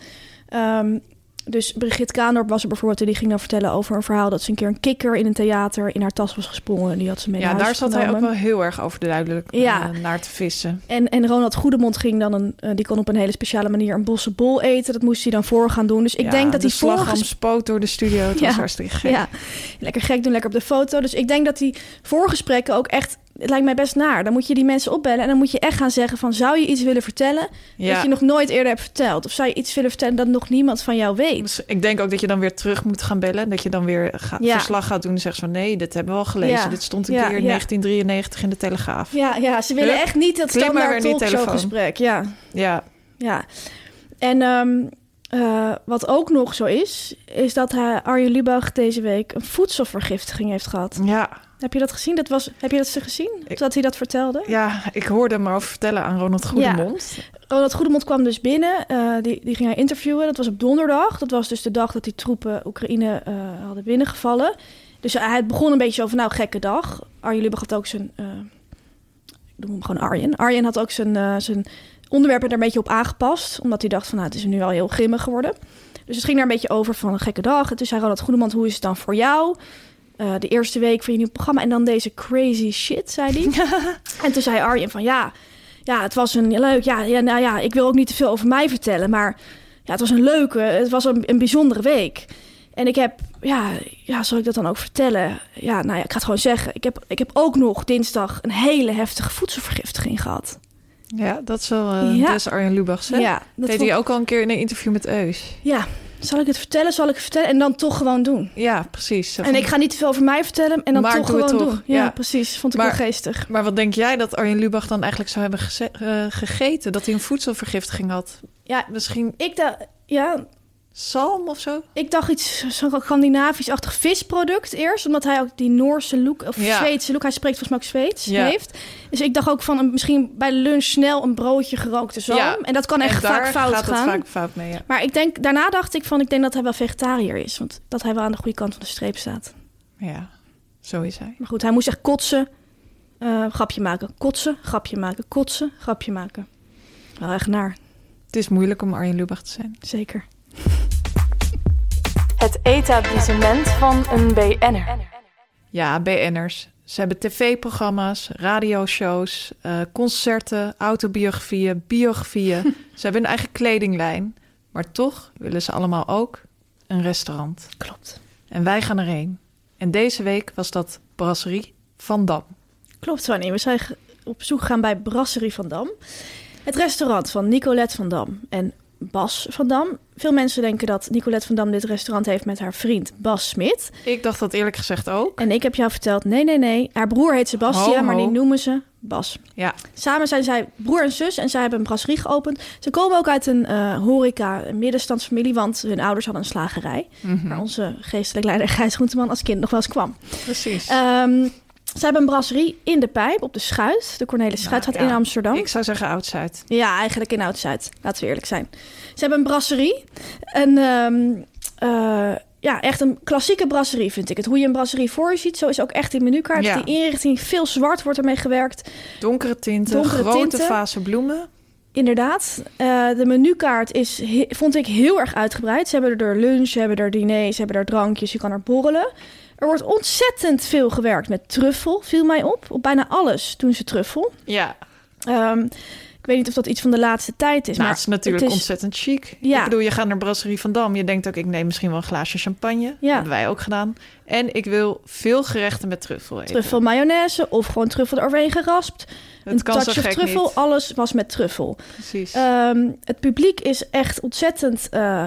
Ehm, dus Brigitte Kaandorp was er bijvoorbeeld en die ging dan vertellen over een verhaal dat ze een keer een kikker in een theater in haar tas was gesprongen. En die had ze mee ja naar daar zat hij ook wel heel erg overduidelijk eh, Ja. naar te vissen. En, en Ronald Goedemond ging dan een, eh, die kon op een hele speciale manier een bossenbol eten. Dat moest hij dan voor gaan doen. Dus ik Ja, denk dat de die vorige slagroom spoot door de studio. Het Ja. was hartstikke gek. Ja, lekker gek doen, lekker op de foto. Dus ik denk dat die voorgesprekken ook echt... Het lijkt mij best naar. Dan moet je die mensen opbellen en dan moet je echt gaan zeggen van... zou je iets willen vertellen Ja. dat je nog nooit eerder hebt verteld? Of zou je iets willen vertellen dat nog niemand van jou weet? Dus ik denk ook dat je dan weer terug moet gaan bellen. Dat je dan weer ga- Ja. verslag gaat doen en zegt van... nee, dit hebben we al gelezen. Ja. Dit stond een keer in ja. 1993 in de Telegraaf. Ja, ja ze willen Hup, echt niet dat standaard talkshow-gesprek. Ja, Ja, ja. En ehm, eh, wat ook nog zo is... is dat hij, Arjen Lubach deze week een voedselvergiftiging heeft gehad. ja. Heb je dat gezien? Dat was, heb je dat gezien? Ik- dat hij dat vertelde? ja, ik hoorde hem over vertellen aan Ronald Goedemond. Ronald Goedemond kwam dus binnen. eh, die, die ging hij interviewen. Dat was op donderdag. Dat was dus de dag dat die troepen Oekraïne eh, hadden binnengevallen. Dus hij het begon een beetje van, nou, gekke dag. Arjen Lubach had ook zijn... eh, ik noem hem gewoon Arjen. Arjen had ook zijn, zijn onderwerpen er een beetje op aangepast. Omdat hij dacht van, nou, het is nu al heel grimmig geworden. Dus het ging daar een beetje over van een gekke dag. En toen zei Ronald Goedemond, hoe is het dan voor jou? Eh, de eerste week van je nieuw programma. En dan deze crazy shit, zei hij. en toen zei Arjen van, ja... Ja, het was een leuk. Ja, ja, nou ja, ik wil ook niet te veel over mij vertellen, maar ja, het was een leuke, het was een, een bijzondere week. En ik heb, ja, ja, zal ik dat dan ook vertellen? Ja, nou ja, ik ga het gewoon zeggen. Ik heb, ik heb ook nog dinsdag een hele heftige voedselvergiftiging gehad. Ja, dat is wel Ja. des Arjen Lubachs. hè? Ja, dat deed vond- hij ook al een keer in een interview met Eus. Ja, zal ik het vertellen? Zal ik het vertellen? En dan toch gewoon doen. Ja, precies. En ik ga niet te veel over mij vertellen en dan Maar toch gewoon toch. doen. Ja, Ja. precies. Vond ik Maar- wel geestig. Maar wat denk jij dat Arjen Lubach dan eigenlijk zou hebben eh, gegeten? Dat hij een voedselvergiftiging had? Ja, Misschien ik dacht, ja, zalm of zo? Ik dacht iets Scandinavisch-achtig visproduct eerst. Omdat hij ook die Noorse look, of Ja. Zweedse look, hij spreekt volgens mij ook Zweeds, Ja. heeft. Dus ik dacht ook van een, misschien bij lunch snel een broodje gerookte zalm. Ja. En dat kan echt vaak fout gaat gaan. vaak fout mee. Maar ik denk, daarna dacht ik van, ik denk dat hij wel vegetariër is. Want dat hij wel aan de goede kant van de streep staat. Ja, zo is hij. Maar goed, hij moest echt kotsen, eh, grapje maken. Kotsen, grapje maken. Kotsen, grapje maken. Wel echt naar, Het is moeilijk om Arjen Lubach te zijn. zeker. Het etablissement van een BN'er. Ja, BN'ers. Ze hebben tv-programma's, radioshows, eh, concerten, autobiografieën, biografieën. ze hebben een eigen kledinglijn. Maar toch willen ze allemaal ook een restaurant. Klopt. En wij gaan erheen. En deze week was dat Brasserie Van Dam. Klopt, Fanny. We zijn op zoek gegaan bij Brasserie van Dam. Het restaurant van Nicolette van Dam en Bas van Dam. Veel mensen denken dat Nicolette van Dam dit restaurant heeft met haar vriend Bas Smit. Ik dacht dat eerlijk gezegd ook. En ik heb jou verteld, nee, nee, nee. Haar broer heet Sebastian, Ho, maar die noemen ze Bas. Ja, Samen zijn zij broer en zus en zij hebben een brasserie geopend. Ze komen ook uit een eh, horeca, een middenstandsfamilie, want hun ouders hadden een slagerij. Waar onze geestelijk leider Gijs Groenteman als kind nog wel eens kwam. precies. Ehm ze hebben een brasserie in de Pijp op de Schuit. De Cornelis Schuit Nou, gaat ja. in Amsterdam. Ik zou zeggen Oud-Zuid. Ja, eigenlijk in Oud-Zuid. Laten we eerlijk zijn. Ze hebben een brasserie. En ehm, eh, ja, echt een klassieke brasserie vind ik het. Hoe je een brasserie voor je ziet, zo is ook echt die menukaart. Ja. Die inrichting, veel zwart wordt ermee gewerkt. Donkere tinten, Donkere grote tinten. fase bloemen. Inderdaad. Eh, de menukaart is, vond ik heel erg uitgebreid. Ze hebben er lunch, ze hebben er diner, ze hebben er drankjes. Je kan er borrelen. Er wordt ontzettend veel gewerkt met truffel, viel mij op. Op bijna alles doen ze truffel. Ja, Ehm, ik weet niet of dat iets van de laatste tijd is. nou, maar het is natuurlijk het is- ontzettend chic. Ja. Ik bedoel, je gaat naar Brasserie Van Dam. Je denkt ook, ik neem misschien wel een glaasje champagne. Ja. hebben wij ook gedaan. En ik wil veel gerechten met truffel eten. truffel mayonaise of gewoon truffel eroverheen geraspt. Het een kan touch of truffel, niet. alles was met truffel. Precies. Ehm, het publiek is echt ontzettend eh,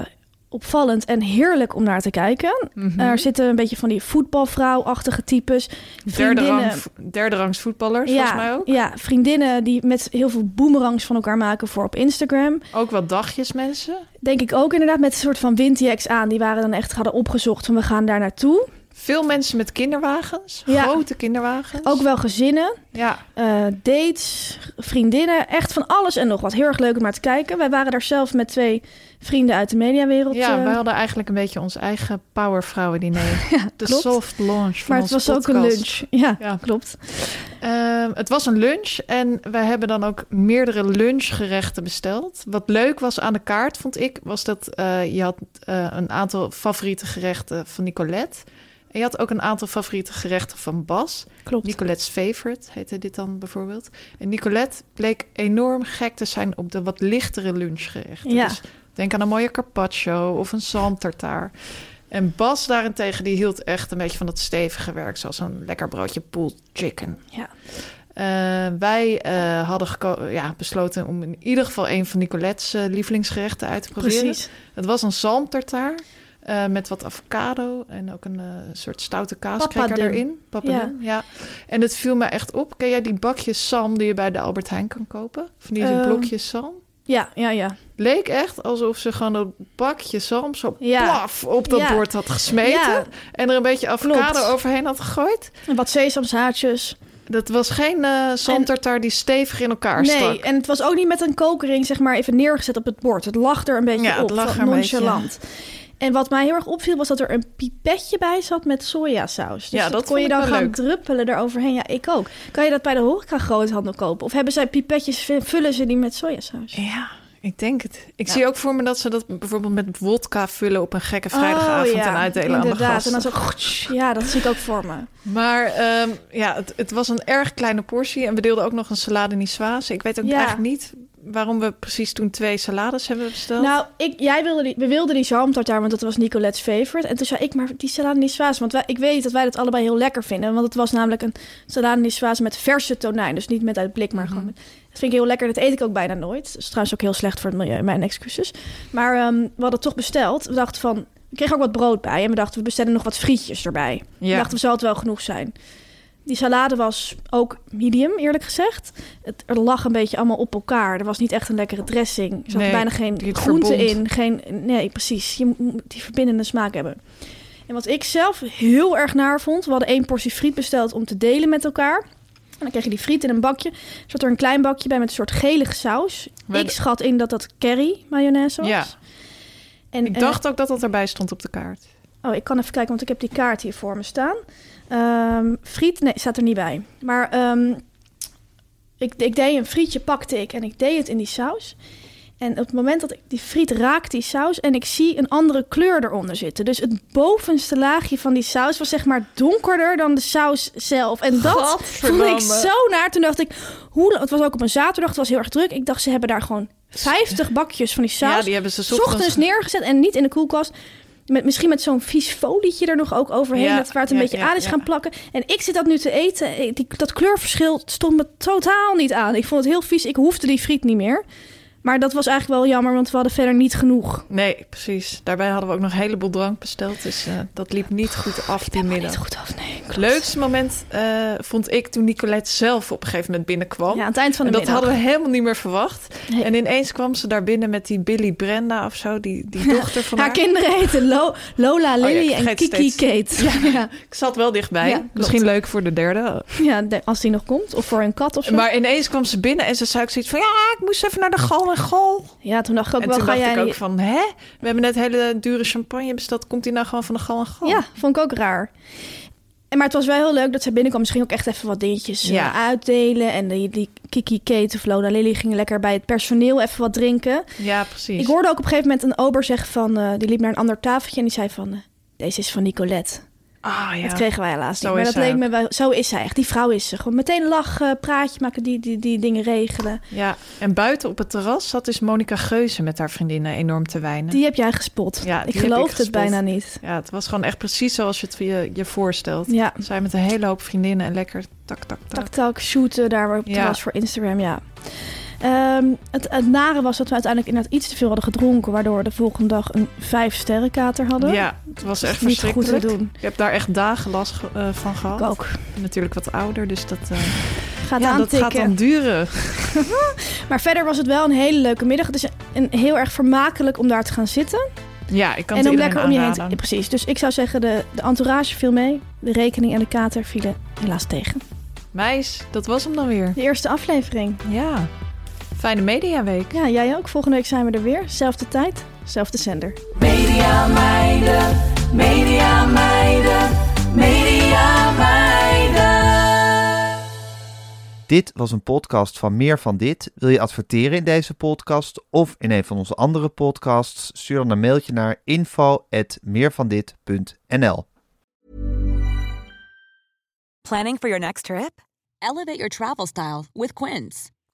opvallend en heerlijk om naar te kijken. Mhm. Er zitten een beetje van die voetbalvrouw-achtige types. derde, rang, derde rangs voetballers, ja, volgens mij ook. ja, vriendinnen die met heel veel boomerangs van elkaar maken voor op Instagram. Ook wel dagjes mensen. Denk ik ook inderdaad met een soort van windjacks aan. Die waren dan echt hadden opgezocht van we gaan daar naartoe. Veel mensen met kinderwagens. Ja. Grote kinderwagens. Ook wel gezinnen. Ja, eh, dates, vriendinnen, echt van alles en nog wat. Heel erg leuk om naar te kijken. Wij waren daar zelf met twee vrienden uit de mediawereld. ja eh, wij hadden eigenlijk een beetje ons eigen powervrouwen-diner. de klopt. soft launch van maar het was ook een lunch. Ja, Ja. klopt. Ehm, het was een lunch en wij hebben dan ook meerdere lunchgerechten besteld. Wat leuk was aan de kaart, vond ik, was dat eh, je had eh, een aantal favoriete gerechten van Nicolette. En je had ook een aantal favoriete gerechten van Bas. Klopt. Nicolette's Favorite heette dit dan bijvoorbeeld. En Nicolette bleek enorm gek te zijn op de wat lichtere lunchgerechten. Ja. Dus denk aan een mooie carpaccio of een zalmtartaar. En Bas daarentegen, die hield echt een beetje van dat stevige werk... zoals een lekker broodje pulled chicken. Ja. Eh, wij eh, hadden ja, besloten om in ieder geval... een van Nicolette's eh, lievelingsgerechten uit te proberen. Precies. Het was een zalmtartaar eh, met wat avocado en ook een eh, soort stoute kaaskrekker erin. Ja. En het viel me echt op. Ken jij die bakjes zalm die je bij de Albert Heijn kan kopen? Van die Ehm. blokjes zalm? Ja, ja, ja. Leek echt alsof ze gewoon een bakje zalm zo Ja. plaf op dat Ja. bord had gesmeten. En er een beetje avocado Klopt. overheen had gegooid. En wat sesamzaadjes. Dat was geen eh zalmtartaar die stevig in elkaar stak. Nee, en het was ook niet met een kokering zeg maar even neergezet op het bord. Het lag er een beetje Ja, het op, lag van er een beetje. En wat mij heel erg opviel was dat er een pipetje bij zat met sojasaus. Dus Ja, dat, dat kon je dan gaan leuk. druppelen eroverheen. Ja, ik ook. Kan je dat bij de horeca groothandel kopen? Of hebben zij pipetjes, vullen ze die met sojasaus? Ja, ik denk het. Ik Ja. zie ook voor me dat ze dat bijvoorbeeld met wodka vullen op een gekke vrijdagavond Oh, ja, en uitdelen aan de inderdaad. gasten. En dan zo, ja, dat zie ik ook voor me. Maar ehm, ja, het, het was een erg kleine portie en we deelden ook nog een salade niçoise. Ik weet ook Ja. eigenlijk niet waarom we precies toen twee salades hebben besteld. Nou, ik, jij wilde die, we wilden die zalmtartaar, want dat was Nicolette's favorite. En toen zei ik, maar die salade niçoise, want wij, ik weet dat wij dat allebei heel lekker vinden. Want het was namelijk een salade niçoise met verse tonijn. Dus niet met uit het blik, maar gewoon met... Dat vind ik heel lekker. Dat eet ik ook bijna nooit. Dat is trouwens ook heel slecht voor het milieu. Mijn excuses. Maar ehm, we hadden het toch besteld. We dachten van... We kregen ook wat brood bij. En we dachten, we bestellen nog wat frietjes erbij. We Ja. dachten, we zal het wel genoeg zijn. Die salade was ook medium, eerlijk gezegd. Het er lag een beetje allemaal op elkaar. Er was niet echt een lekkere dressing. Er zat Nee, bijna geen groente verbond. in. Geen, nee, precies. Je moet die verbindende smaak hebben. En wat ik zelf heel erg naar vond... we hadden één portie friet besteld om te delen met elkaar. En dan kreeg je die friet in een bakje. Er zat er een klein bakje bij met een soort gelige saus. Ik schat in dat dat curry mayonaise was. Ja. En, ik eh, dacht ook dat dat erbij stond op de kaart. Oh, ik kan even kijken, want ik heb die kaart hier voor me staan. Ehm, friet, nee, staat er niet bij. Maar ehm, ik, ik deed een frietje, pakte ik en ik deed het in die saus. En op het moment dat ik die friet raak, die saus, en ik zie een andere kleur eronder zitten. Dus het bovenste laagje van die saus was zeg maar donkerder dan de saus zelf. En dat Gadverdamme. ik zo naar. Toen dacht ik, hoe, het was ook op een zaterdag, het was heel erg druk. Ik dacht, ze hebben daar gewoon 50 bakjes van die saus. Ja, die hebben ze ochtends- neergezet en niet in de koelkast. Met, misschien met zo'n vies folietje er nog ook overheen, Ja, dat, waar het een ja, beetje ja, aan is gaan plakken. En ik zit dat nu te eten. Die, dat kleurverschil stond me totaal niet aan. Ik vond het heel vies. Ik hoefde die friet niet meer. Maar dat was eigenlijk wel jammer, want we hadden verder niet genoeg. Nee, precies. Daarbij hadden we ook nog een heleboel drank besteld. Dus eh, dat liep niet goed af die middag. Niet goed af, nee. klopt. Leukste moment eh, vond ik toen Nicolette zelf op een gegeven moment binnenkwam. Ja, aan het eind van de en dat middag. hadden we helemaal niet meer verwacht. Nee. En ineens kwam ze daar binnen met die Billy Brenda of zo, die, die dochter van haar. Haar kinderen heten Lo- Lola, Oh ja, Lily ik en Kiki steeds. Kate. Ja, Ik zat wel dichtbij. Ja. Misschien leuk voor de derde. ja, als die nog komt. Of voor een kat of zo. Maar ineens kwam ze binnen en ze zei ook zoiets van... ja, ik moest even naar de gal gal. ja, toen dacht ik ook en wel, toen ga dacht jij ik ook van, hè? We hebben net hele dure champagne besteld. Komt die nou gewoon van de gal en gal? Ja, vond ik ook raar. En, maar het was wel heel leuk dat ze binnenkwam. Misschien ook echt even wat dingetjes eh, Ja. uitdelen. En die, die Kiki Kate of Lola Lily gingen lekker bij het personeel even wat drinken. Ja, precies. Ik hoorde ook op een gegeven moment een ober zeggen van... eh, die liep naar een ander tafeltje en die zei van... eh, deze is van Nicolette. Ah, ja. Dat kregen wij helaas Zo niet. Maar is dat leek me wel... Zo is zij echt. Die vrouw is ze. Gewoon meteen lachen, praatje maken, die, die, die dingen regelen. Ja, en buiten op het terras zat dus Monica Geuze met haar vriendinnen enorm te wijnen. Die heb jij gespot. Ja, ik ik het bijna niet. Ja, het was gewoon echt precies zoals je het je, je voorstelt. Ja. Zij met een hele hoop vriendinnen en lekker tak, tak, tak. tak tak shooten daar op het Ja. terras voor Instagram, ja. Ehm, het, het nare was dat we uiteindelijk inderdaad iets te veel hadden gedronken... waardoor we de volgende dag een vijf sterren kater hadden. Ja, het was echt niet goed te doen. Ik heb daar echt dagen last eh, van gehad. Ik ook. Natuurlijk wat ouder, dus dat, eh, Gaat ja, dat gaat dan duren. Maar verder was het wel een hele leuke middag. Het is een, heel erg vermakelijk om daar te gaan zitten. Ja, ik kan en het om lekker om je heen te... precies. Dus ik zou zeggen, de, de entourage viel mee. De rekening en de kater vielen helaas tegen. Meis, dat was hem dan weer. De eerste aflevering. Ja, fijne mediaweek. Ja, jij ook. Volgende week zijn we er weer. Zelfde tijd, zelfde zender. Media meiden, media meiden, media meiden. Dit was een podcast van Meer van Dit. Wil je adverteren in deze podcast of in een van onze andere podcasts? Stuur dan een mailtje naar info@meervandit.nl. Planning for your next trip? Elevate your travel style with Quince.